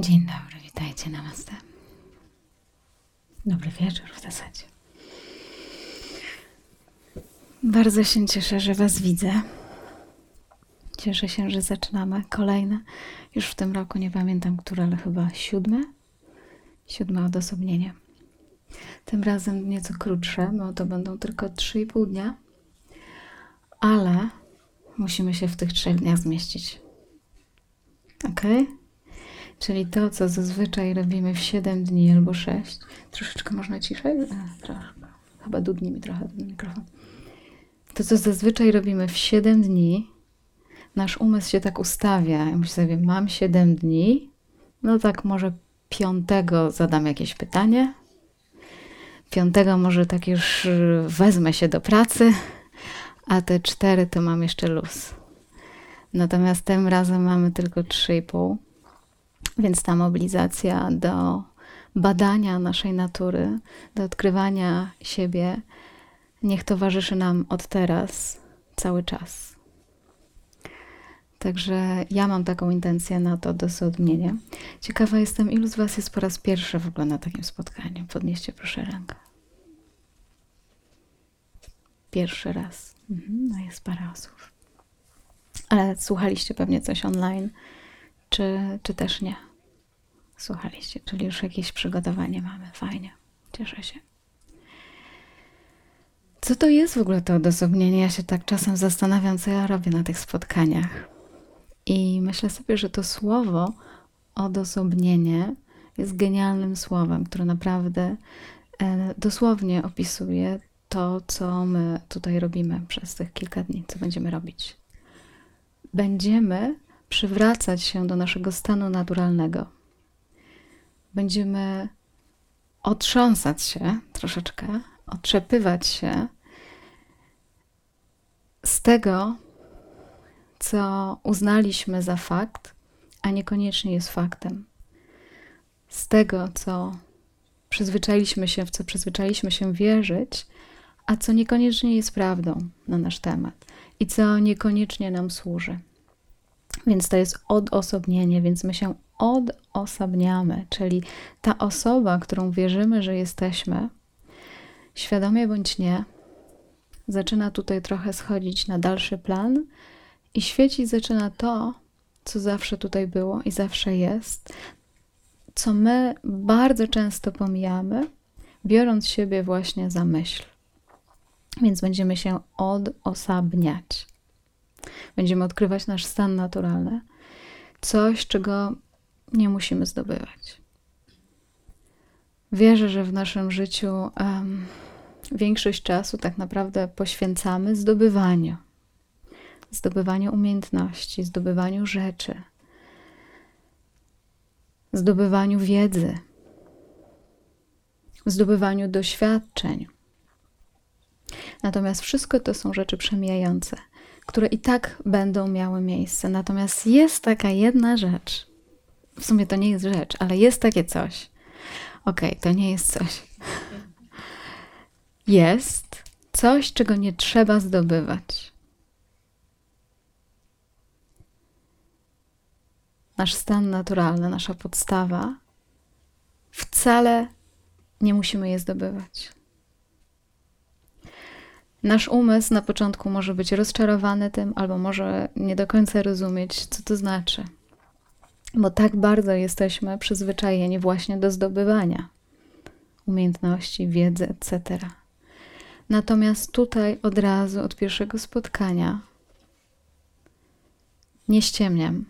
Dzień dobry, witajcie, namaste. Dobry wieczór w zasadzie. Bardzo się cieszę, że Was widzę. Cieszę się, że zaczynamy kolejne. Już w tym roku nie pamiętam, które, ale chyba siódme. Siódme odosobnienie. Tym razem nieco krótsze, bo to będą tylko 3,5 dnia, ale musimy się w tych trzech dniach zmieścić. Ok? Czyli to, co zazwyczaj robimy w 7 dni albo 6. Troszeczkę można ciszej? E, trochę. Chyba dudni mi trochę ten mikrofon. To, co zazwyczaj robimy w 7 dni, nasz umysł się tak ustawia. Ja myślę sobie, mam 7 dni, no tak może piątego zadam jakieś pytanie, piątego może tak już wezmę się do pracy, a te cztery to mam jeszcze luz. Natomiast tym razem mamy tylko 3,5, więc ta mobilizacja do badania naszej natury, do odkrywania siebie, niech towarzyszy nam od teraz cały czas. Także ja mam taką intencję na to dosodmienie. Ciekawa jestem, ilu z Was jest po raz pierwszy w ogóle na takim spotkaniu. Podnieście proszę rękę. Pierwszy raz. Mhm, no jest parę osób. Ale słuchaliście pewnie coś online, czy, czy też nie? Słuchaliście, czyli już jakieś przygotowanie mamy. Fajnie. Cieszę się. Co to jest w ogóle to odosobnienie? Ja się tak czasem zastanawiam, co ja robię na tych spotkaniach. I myślę sobie, że to słowo odosobnienie jest genialnym słowem, które naprawdę e, dosłownie opisuje to, co my tutaj robimy przez tych kilka dni, co będziemy robić. Będziemy przywracać się do naszego stanu naturalnego. Będziemy otrząsać się troszeczkę, otrzepywać się z tego, co uznaliśmy za fakt, a niekoniecznie jest faktem. Z tego, co przyzwyczailiśmy się, w co przyzwyczailiśmy się wierzyć, a co niekoniecznie jest prawdą na nasz temat i co niekoniecznie nam służy. Więc to jest odosobnienie, więc my się odosobniamy, czyli ta osoba, którą wierzymy, że jesteśmy, świadomie bądź nie, zaczyna tutaj trochę schodzić na dalszy plan i świecić zaczyna to, co zawsze tutaj było i zawsze jest, co my bardzo często pomijamy, biorąc siebie właśnie za myśl. Więc będziemy się odosabniać. Będziemy odkrywać nasz stan naturalny, coś, czego nie musimy zdobywać. Wierzę, że w naszym życiu um, większość czasu tak naprawdę poświęcamy zdobywaniu. Zdobywaniu umiejętności, zdobywaniu rzeczy, zdobywaniu wiedzy, zdobywaniu doświadczeń. Natomiast wszystko to są rzeczy przemijające, które i tak będą miały miejsce. Natomiast jest taka jedna rzecz. W sumie to nie jest rzecz, ale jest takie coś. Okej, okay, to nie jest coś. Jest coś, czego nie trzeba zdobywać. Nasz stan naturalny, nasza podstawa, wcale nie musimy je zdobywać. Nasz umysł na początku może być rozczarowany tym, albo może nie do końca rozumieć, co to znaczy. Bo tak bardzo jesteśmy przyzwyczajeni właśnie do zdobywania umiejętności, wiedzy, etc. Natomiast tutaj od razu, od pierwszego spotkania, nie ściemniam.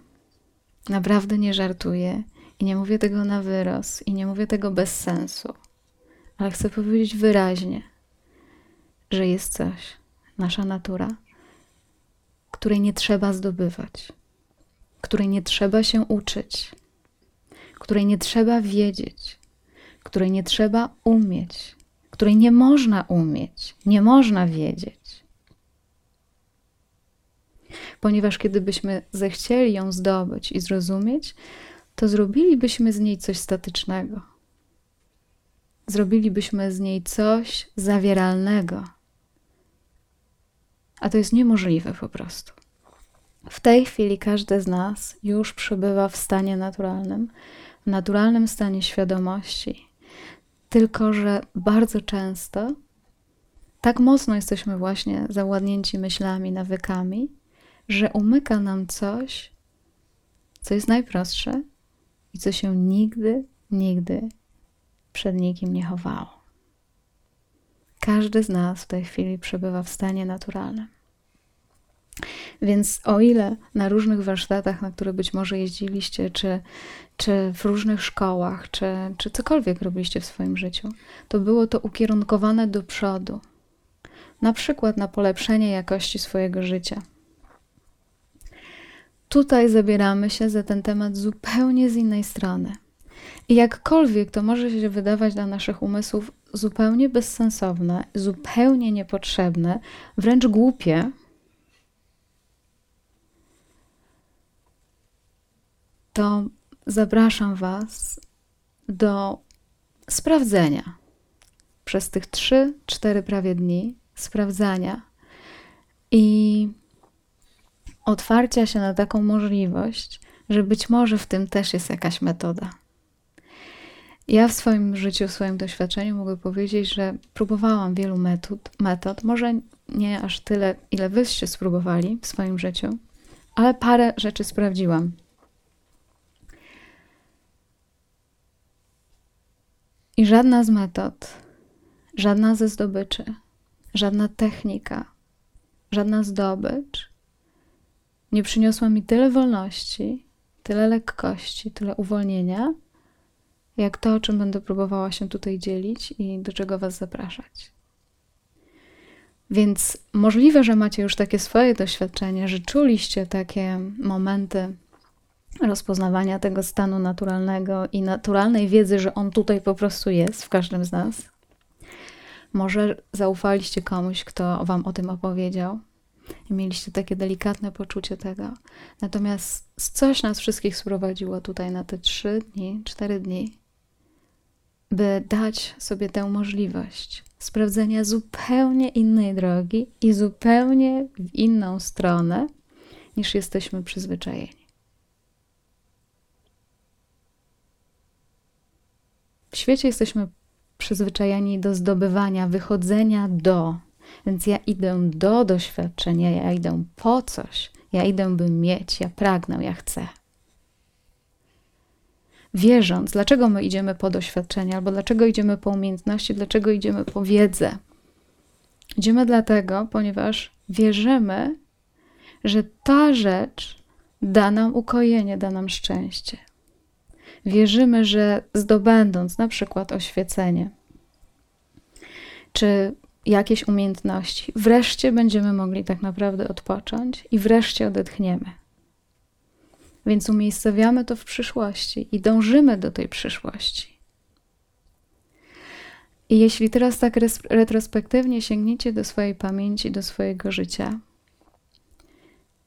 Naprawdę nie żartuję i nie mówię tego na wyrost i nie mówię tego bez sensu, ale chcę powiedzieć wyraźnie – że jest coś, nasza natura, której nie trzeba zdobywać, której nie trzeba się uczyć, której nie trzeba wiedzieć, której nie trzeba umieć, której nie można umieć, nie można wiedzieć. Ponieważ kiedybyśmy zechcieli ją zdobyć i zrozumieć, to zrobilibyśmy z niej coś statycznego. Zrobilibyśmy z niej coś zawieralnego a to jest niemożliwe po prostu. W tej chwili każdy z nas już przebywa w stanie naturalnym, w naturalnym stanie świadomości. Tylko, że bardzo często tak mocno jesteśmy właśnie zawładnięci myślami, nawykami, że umyka nam coś, co jest najprostsze i co się nigdy, nigdy przed nikim nie chowało. Każdy z nas w tej chwili przebywa w stanie naturalnym. Więc o ile na różnych warsztatach, na które być może jeździliście, czy, czy w różnych szkołach, czy, czy cokolwiek robiliście w swoim życiu, to było to ukierunkowane do przodu. Na przykład na polepszenie jakości swojego życia. Tutaj zabieramy się za ten temat zupełnie z innej strony. I jakkolwiek to może się wydawać dla naszych umysłów zupełnie bezsensowne, zupełnie niepotrzebne, wręcz głupie, to zapraszam Was do sprawdzenia przez tych 3-4 prawie dni sprawdzania i otwarcia się na taką możliwość, że być może w tym też jest jakaś metoda. Ja w swoim życiu, w swoim doświadczeniu mogę powiedzieć, że próbowałam wielu metod, metod, może nie aż tyle, ile wyście spróbowali w swoim życiu, ale parę rzeczy sprawdziłam. I żadna z metod, żadna ze zdobyczy, żadna technika, żadna zdobycz nie przyniosła mi tyle wolności, tyle lekkości, tyle uwolnienia, jak to, o czym będę próbowała się tutaj dzielić i do czego Was zapraszać. Więc możliwe, że macie już takie swoje doświadczenie, że czuliście takie momenty rozpoznawania tego stanu naturalnego i naturalnej wiedzy, że on tutaj po prostu jest w każdym z nas. Może zaufaliście komuś, kto Wam o tym opowiedział i mieliście takie delikatne poczucie tego. Natomiast coś nas wszystkich sprowadziło tutaj na te trzy dni, cztery dni, by dać sobie tę możliwość sprawdzenia zupełnie innej drogi i zupełnie w inną stronę, niż jesteśmy przyzwyczajeni. W świecie jesteśmy przyzwyczajeni do zdobywania, wychodzenia do. Więc ja idę do doświadczenia, ja idę po coś, ja idę, by mieć, ja pragnę, ja chcę wierząc, dlaczego my idziemy po doświadczenia, albo dlaczego idziemy po umiejętności, dlaczego idziemy po wiedzę. Idziemy dlatego, ponieważ wierzymy, że ta rzecz da nam ukojenie, da nam szczęście. Wierzymy, że zdobędąc na przykład oświecenie, czy jakieś umiejętności, wreszcie będziemy mogli tak naprawdę odpocząć i wreszcie odetchniemy. Więc umiejscowiamy to w przyszłości i dążymy do tej przyszłości. I jeśli teraz tak retrospektywnie sięgniecie do swojej pamięci, do swojego życia,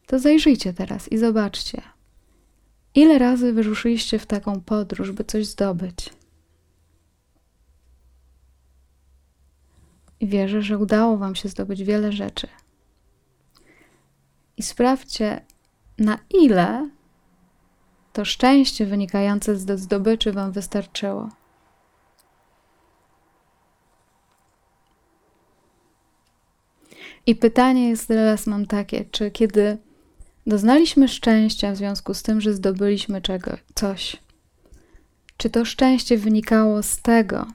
to zajrzyjcie teraz i zobaczcie, ile razy wyruszyliście w taką podróż, by coś zdobyć. I wierzę, że udało Wam się zdobyć wiele rzeczy. I sprawdźcie, na ile to szczęście wynikające ze zdobyczy Wam wystarczyło. I pytanie jest teraz mam takie, czy kiedy doznaliśmy szczęścia w związku z tym, że zdobyliśmy czego, coś, czy to szczęście wynikało z tego,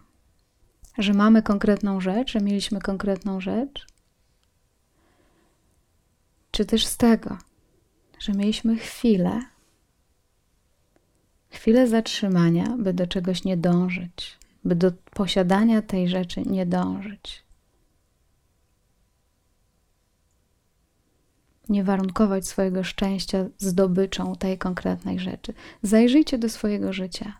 że mamy konkretną rzecz, że mieliśmy konkretną rzecz, czy też z tego, że mieliśmy chwilę, chwilę zatrzymania, by do czegoś nie dążyć, by do posiadania tej rzeczy nie dążyć. Nie warunkować swojego szczęścia zdobyczą tej konkretnej rzeczy. Zajrzyjcie do swojego życia.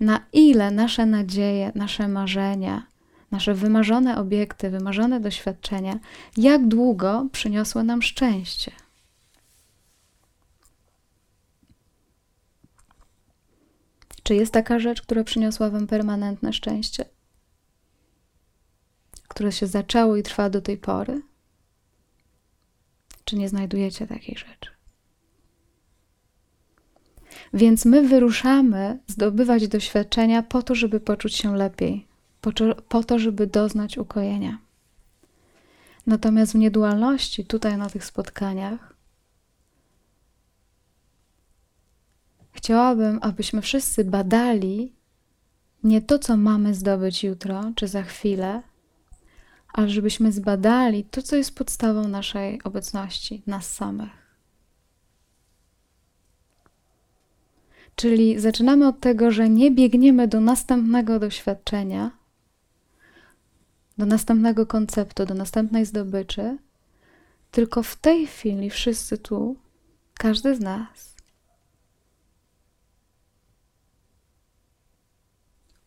Na ile nasze nadzieje, nasze marzenia, nasze wymarzone obiekty, wymarzone doświadczenia, jak długo przyniosły nam szczęście. Czy jest taka rzecz, która przyniosła Wam permanentne szczęście? Które się zaczęło i trwa do tej pory? Czy nie znajdujecie takiej rzeczy? Więc my wyruszamy zdobywać doświadczenia po to, żeby poczuć się lepiej, po, to, żeby doznać ukojenia. Natomiast w niedualności, tutaj na tych spotkaniach, chciałabym, abyśmy wszyscy badali nie to, co mamy zdobyć jutro czy za chwilę, ale żebyśmy zbadali to, co jest podstawą naszej obecności, nas samych. Czyli zaczynamy od tego, że nie biegniemy do następnego doświadczenia, do następnego konceptu, do następnej zdobyczy, tylko w tej chwili wszyscy tu, każdy z nas,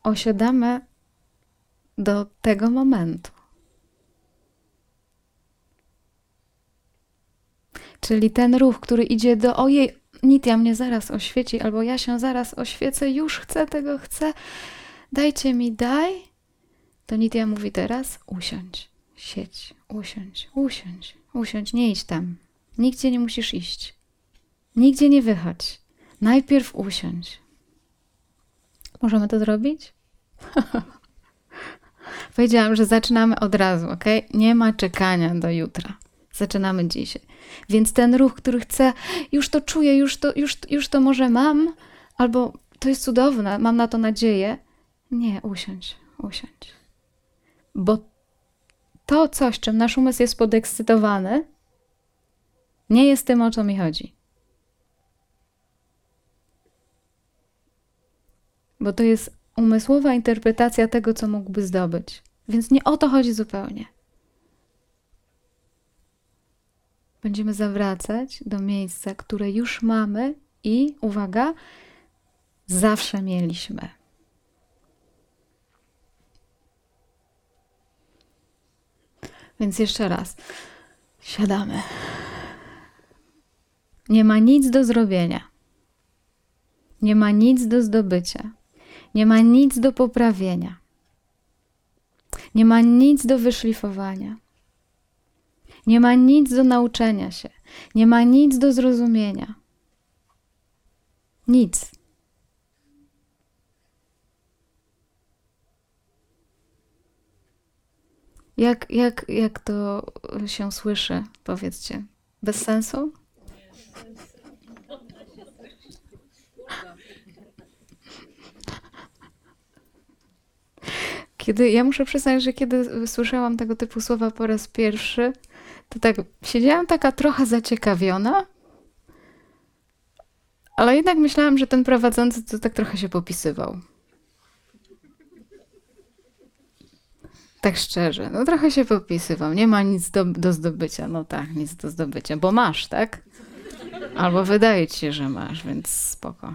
osiadamy do tego momentu. Czyli ten ruch, który idzie do ojej, Nitya mnie zaraz oświeci, albo ja się zaraz oświecę, już chcę tego, chcę, dajcie mi, daj. To Nitya mówi teraz, usiądź, siedź, usiądź, usiądź, usiądź, nie idź tam. Nigdzie nie musisz iść. Nigdzie nie wychodź. Najpierw usiądź. Możemy to zrobić? Powiedziałam, że zaczynamy od razu, ok? Nie ma czekania do jutra. Zaczynamy dzisiaj. Więc ten ruch, który chce, już to czuję, już to, już, już to może mam, albo to jest cudowne, mam na to nadzieję. Nie, usiądź, usiądź. Bo to coś, czym nasz umysł jest podekscytowany, nie jest tym, o co mi chodzi. Bo to jest umysłowa interpretacja tego, co mógłby zdobyć. Więc nie o to chodzi zupełnie. Będziemy zawracać do miejsca, które już mamy i uwaga, zawsze mieliśmy. Więc jeszcze raz. Siadamy. Nie ma nic do zrobienia. Nie ma nic do zdobycia. Nie ma nic do poprawienia. Nie ma nic do wyszlifowania. Nie ma nic do nauczenia się, nie ma nic do zrozumienia. Nic. Jak, jak, jak to się słyszy, powiedzcie? Bez sensu? Kiedy, ja muszę przyznać, że kiedy słyszałam tego typu słowa po raz pierwszy, to tak siedziałam taka trochę zaciekawiona, ale jednak myślałam, że ten prowadzący to tak trochę się popisywał. Tak szczerze, no trochę się popisywał. Nie ma nic do, do zdobycia. No tak, nic do zdobycia, bo masz, tak? Albo wydaje ci się, że masz, więc spoko.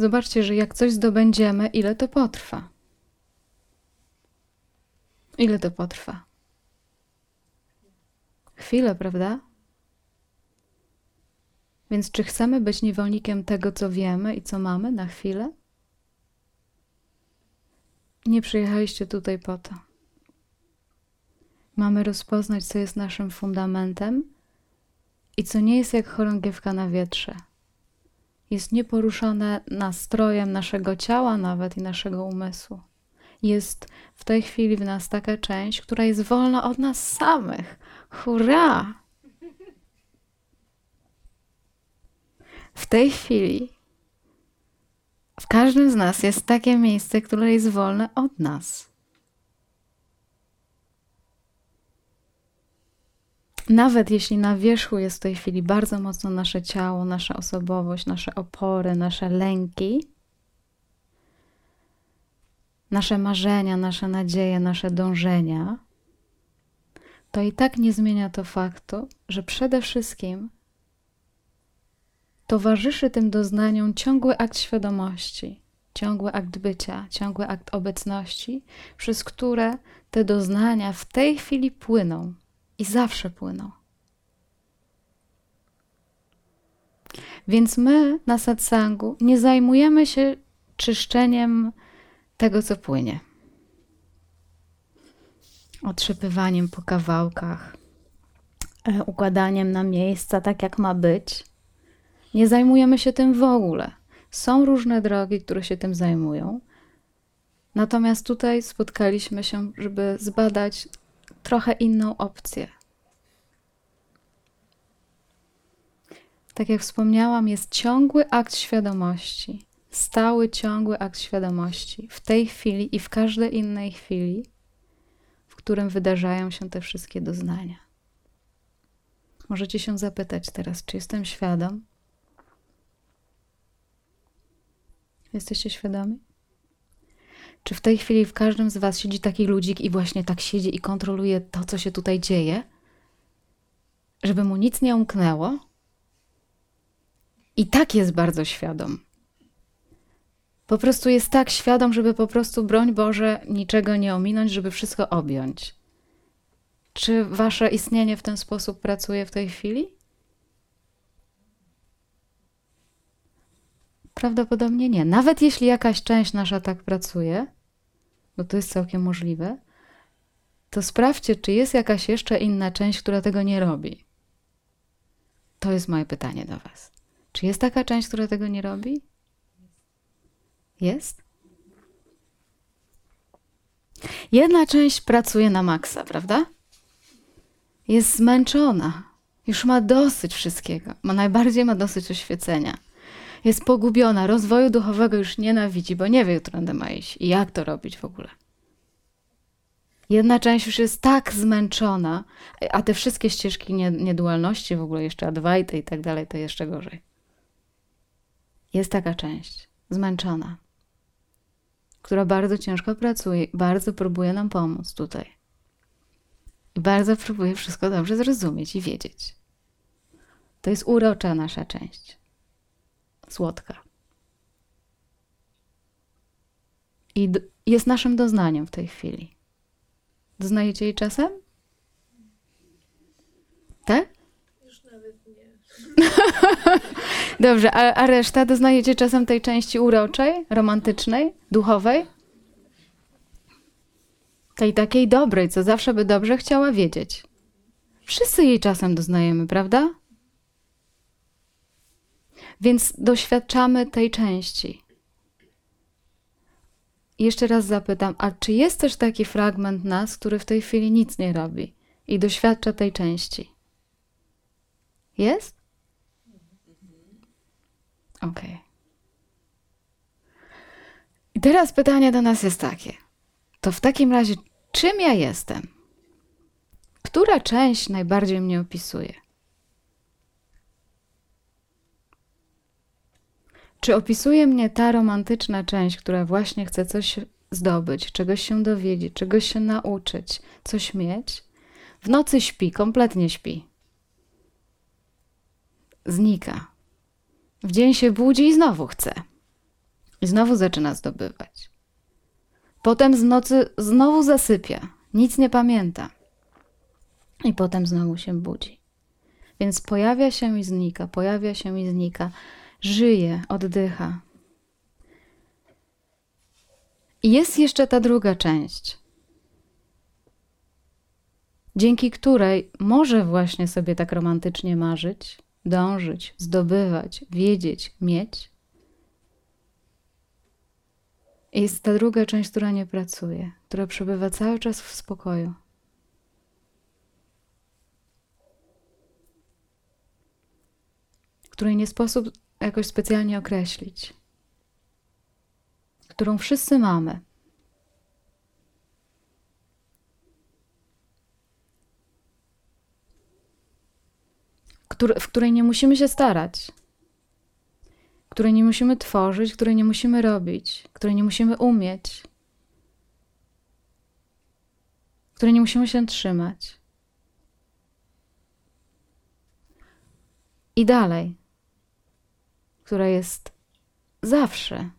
Zobaczcie, że jak coś zdobędziemy, ile to potrwa. Ile to potrwa? Chwilę, prawda? Więc czy chcemy być niewolnikiem tego, co wiemy i co mamy na chwilę? Nie przyjechaliście tutaj po to. Mamy rozpoznać, co jest naszym fundamentem i co nie jest jak chorągiewka na wietrze jest nieporuszone nastrojem naszego ciała, nawet i naszego umysłu. Jest w tej chwili w nas taka część, która jest wolna od nas samych. Hurra! W tej chwili w każdym z nas jest takie miejsce, które jest wolne od nas. Nawet jeśli na wierzchu jest w tej chwili bardzo mocno nasze ciało, nasza osobowość, nasze opory, nasze lęki, nasze marzenia, nasze nadzieje, nasze dążenia, to i tak nie zmienia to faktu, że przede wszystkim towarzyszy tym doznaniom ciągły akt świadomości, ciągły akt bycia, ciągły akt obecności, przez które te doznania w tej chwili płyną i zawsze płyną. Więc my na satsangu nie zajmujemy się czyszczeniem tego, co płynie. Otrzepywaniem po kawałkach, e, układaniem na miejsca tak, jak ma być. Nie zajmujemy się tym w ogóle. Są różne drogi, które się tym zajmują. Natomiast tutaj spotkaliśmy się, żeby zbadać trochę inną opcję. Tak jak wspomniałam, jest ciągły akt świadomości, stały, ciągły akt świadomości w tej chwili i w każdej innej chwili, w którym wydarzają się te wszystkie doznania. Możecie się zapytać teraz, czy jestem świadom? Jesteście świadomi? Czy w tej chwili w każdym z Was siedzi taki ludzik i właśnie tak siedzi i kontroluje to, co się tutaj dzieje, żeby mu nic nie umknęło? I tak jest bardzo świadom. Po prostu jest tak świadom, żeby po prostu, broń Boże, niczego nie ominąć, żeby wszystko objąć. Czy Wasze istnienie w ten sposób pracuje w tej chwili? Prawdopodobnie nie. Nawet jeśli jakaś część nasza tak pracuje, bo to jest całkiem możliwe, to sprawdźcie, czy jest jakaś jeszcze inna część, która tego nie robi. To jest moje pytanie do Was. Czy jest taka część, która tego nie robi? Jest? Jedna część pracuje na maksa, prawda? Jest zmęczona. Już ma dosyć wszystkiego. Ma najbardziej ma dosyć oświecenia jest pogubiona, rozwoju duchowego już nienawidzi, bo nie wie, którędy ma iść i jak to robić w ogóle. Jedna część już jest tak zmęczona, a te wszystkie ścieżki niedualności, w ogóle jeszcze Advaita i tak dalej, to jeszcze gorzej. Jest taka część, zmęczona, która bardzo ciężko pracuje, bardzo próbuje nam pomóc tutaj. I bardzo próbuje wszystko dobrze zrozumieć i wiedzieć. To jest urocza nasza część słodka. I jest naszym doznaniem w tej chwili. Doznajecie jej czasem? Tak? Już nawet nie. Dobrze, a, a reszta doznajecie czasem tej części uroczej, romantycznej, duchowej? Tej takiej dobrej, co zawsze by dobrze chciała wiedzieć. Wszyscy jej czasem doznajemy, prawda? Więc doświadczamy tej części. Jeszcze raz zapytam, a czy jest też taki fragment nas, który w tej chwili nic nie robi i doświadcza tej części? Jest? Ok. I teraz pytanie do nas jest takie. To w takim razie, czym ja jestem? Która część najbardziej mnie opisuje? Czy opisuje mnie ta romantyczna część, która właśnie chce coś zdobyć, czegoś się dowiedzieć, czegoś się nauczyć, coś mieć? W nocy śpi, kompletnie śpi. Znika. W dzień się budzi i znowu chce. I znowu zaczyna zdobywać. Potem z nocy znowu zasypia, nic nie pamięta. I potem znowu się budzi. Więc pojawia się i znika, pojawia się i znika żyje, oddycha. I jest jeszcze ta druga część, dzięki której może właśnie sobie tak romantycznie marzyć, dążyć, zdobywać, wiedzieć, mieć. Jest ta druga część, która nie pracuje, która przebywa cały czas w spokoju. Której nie sposób jakoś specjalnie określić, którą wszyscy mamy. w której nie musimy się starać, której nie musimy tworzyć, której nie musimy robić, której nie musimy umieć, której nie musimy się trzymać. I dalej która jest zawsze.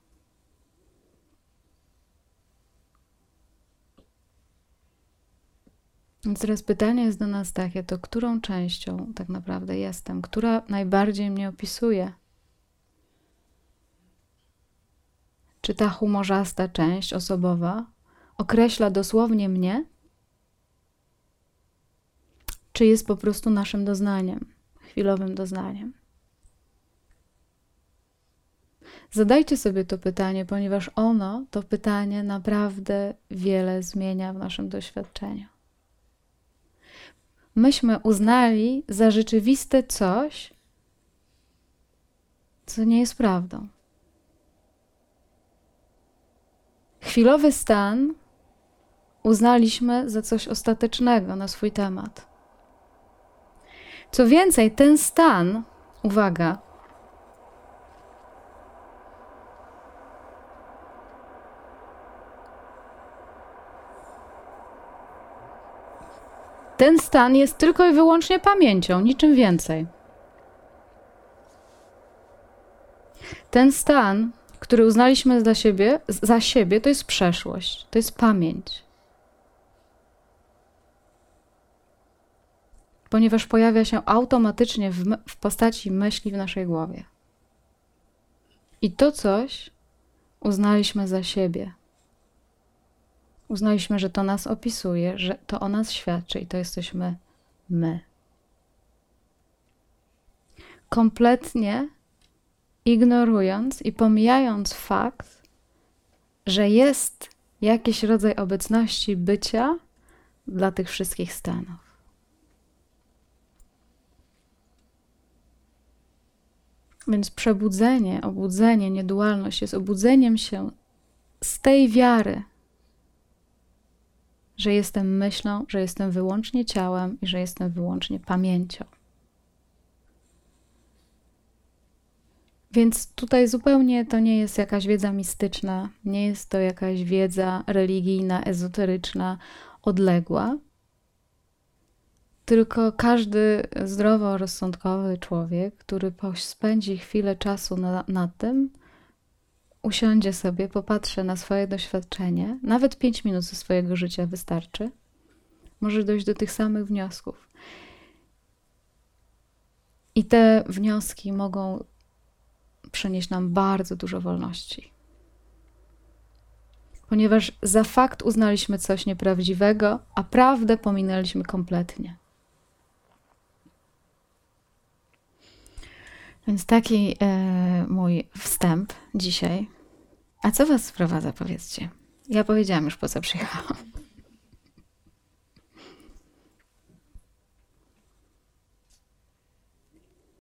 Więc teraz pytanie jest do nas takie: to którą częścią tak naprawdę jestem? Która najbardziej mnie opisuje? Czy ta humorzasta część osobowa określa dosłownie mnie? czy jest po prostu naszym doznaniem, chwilowym doznaniem. Zadajcie sobie to pytanie, ponieważ ono, to pytanie, naprawdę wiele zmienia w naszym doświadczeniu. Myśmy uznali za rzeczywiste coś, co nie jest prawdą. Chwilowy stan uznaliśmy za coś ostatecznego na swój temat. Co więcej, ten stan, uwaga, ten stan jest tylko i wyłącznie pamięcią, niczym więcej. Ten stan, który uznaliśmy za siebie, za siebie, to jest przeszłość, to jest pamięć. Ponieważ pojawia się automatycznie w, w postaci myśli w naszej głowie. I to coś uznaliśmy za siebie. Uznaliśmy, że to nas opisuje, że to o nas świadczy i to jesteśmy my. Kompletnie ignorując i pomijając fakt, że jest jakiś rodzaj obecności bycia dla tych wszystkich stanów. Więc przebudzenie, obudzenie, niedualność jest obudzeniem się z tej wiary, że jestem myślą, że jestem wyłącznie ciałem i że jestem wyłącznie pamięcią. Więc tutaj zupełnie to nie jest jakaś wiedza mistyczna, nie jest to jakaś wiedza religijna, ezoteryczna, odległa. Tylko każdy zdroworozsądkowy człowiek, który spędzi chwilę czasu na, na tym, usiądzie sobie, popatrzy na swoje doświadczenie, nawet 5 minut ze swojego życia wystarczy, może dojść do tych samych wniosków. I te wnioski mogą przynieść nam bardzo dużo wolności. Ponieważ za fakt uznaliśmy coś nieprawdziwego, a prawdę pominęliśmy kompletnie. Więc taki e, mój wstęp dzisiaj. A co Was sprowadza, powiedzcie? Ja powiedziałam już, po co przyjechałam.